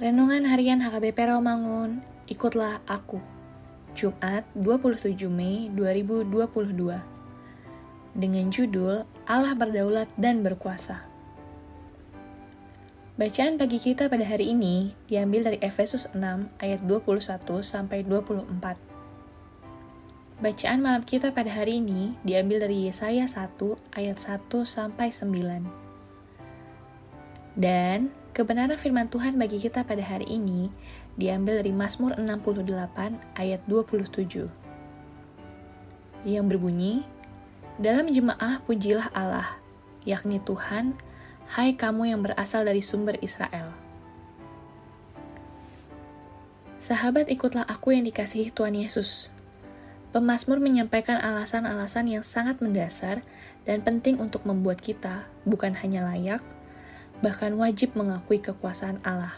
Renungan Harian HKBP Rawamangun, ikutlah aku. Jumat 27 Mei 2022. Dengan judul Allah berdaulat dan berkuasa. Bacaan pagi kita pada hari ini diambil dari Efesus 6 ayat 21 sampai 24. Bacaan malam kita pada hari ini diambil dari Yesaya 1 ayat 1 sampai 9. Dan Kebenaran firman Tuhan bagi kita pada hari ini diambil dari Mazmur 68 ayat 27. Yang berbunyi, Dalam jemaah pujilah Allah, yakni Tuhan, hai kamu yang berasal dari sumber Israel. Sahabat ikutlah aku yang dikasihi Tuhan Yesus. Pemasmur menyampaikan alasan-alasan yang sangat mendasar dan penting untuk membuat kita bukan hanya layak, bahkan wajib mengakui kekuasaan Allah.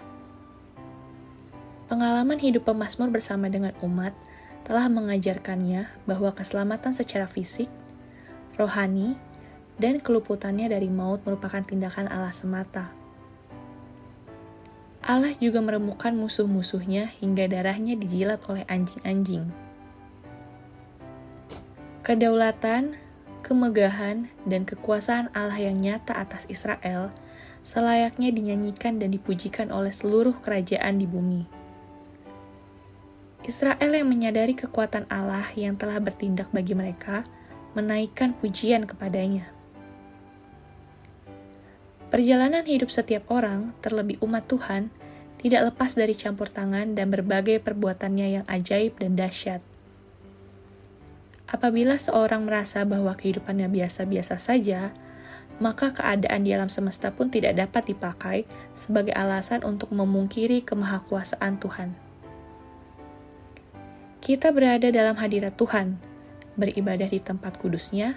Pengalaman hidup pemazmur bersama dengan umat telah mengajarkannya bahwa keselamatan secara fisik, rohani, dan keluputannya dari maut merupakan tindakan Allah semata. Allah juga meremukan musuh-musuhnya hingga darahnya dijilat oleh anjing-anjing. Kedaulatan, kemegahan, dan kekuasaan Allah yang nyata atas Israel selayaknya dinyanyikan dan dipujikan oleh seluruh kerajaan di bumi. Israel yang menyadari kekuatan Allah yang telah bertindak bagi mereka, menaikkan pujian kepadanya. Perjalanan hidup setiap orang, terlebih umat Tuhan, tidak lepas dari campur tangan dan berbagai perbuatannya yang ajaib dan dahsyat. Apabila seorang merasa bahwa kehidupannya biasa-biasa saja, maka keadaan di alam semesta pun tidak dapat dipakai sebagai alasan untuk memungkiri kemahakuasaan Tuhan. Kita berada dalam hadirat Tuhan, beribadah di tempat kudusnya,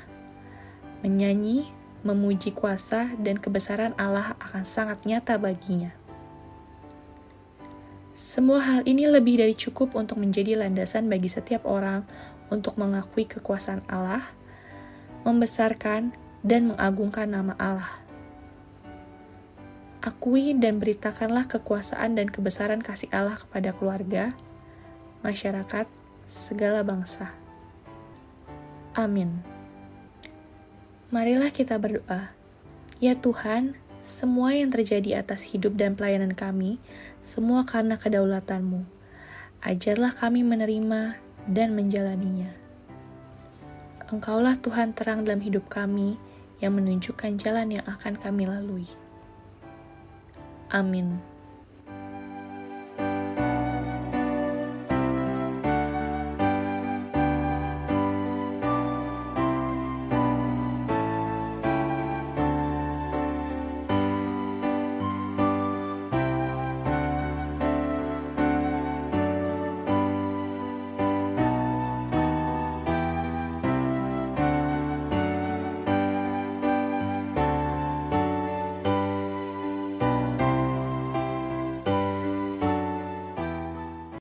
menyanyi, memuji kuasa dan kebesaran Allah akan sangat nyata baginya. Semua hal ini lebih dari cukup untuk menjadi landasan bagi setiap orang untuk mengakui kekuasaan Allah, membesarkan dan mengagungkan nama Allah. Akui dan beritakanlah kekuasaan dan kebesaran kasih Allah kepada keluarga, masyarakat, segala bangsa. Amin. Marilah kita berdoa. Ya Tuhan, semua yang terjadi atas hidup dan pelayanan kami, semua karena kedaulatanmu. Ajarlah kami menerima dan menjalaninya. Engkaulah Tuhan terang dalam hidup kami, yang menunjukkan jalan yang akan kami lalui. Amin.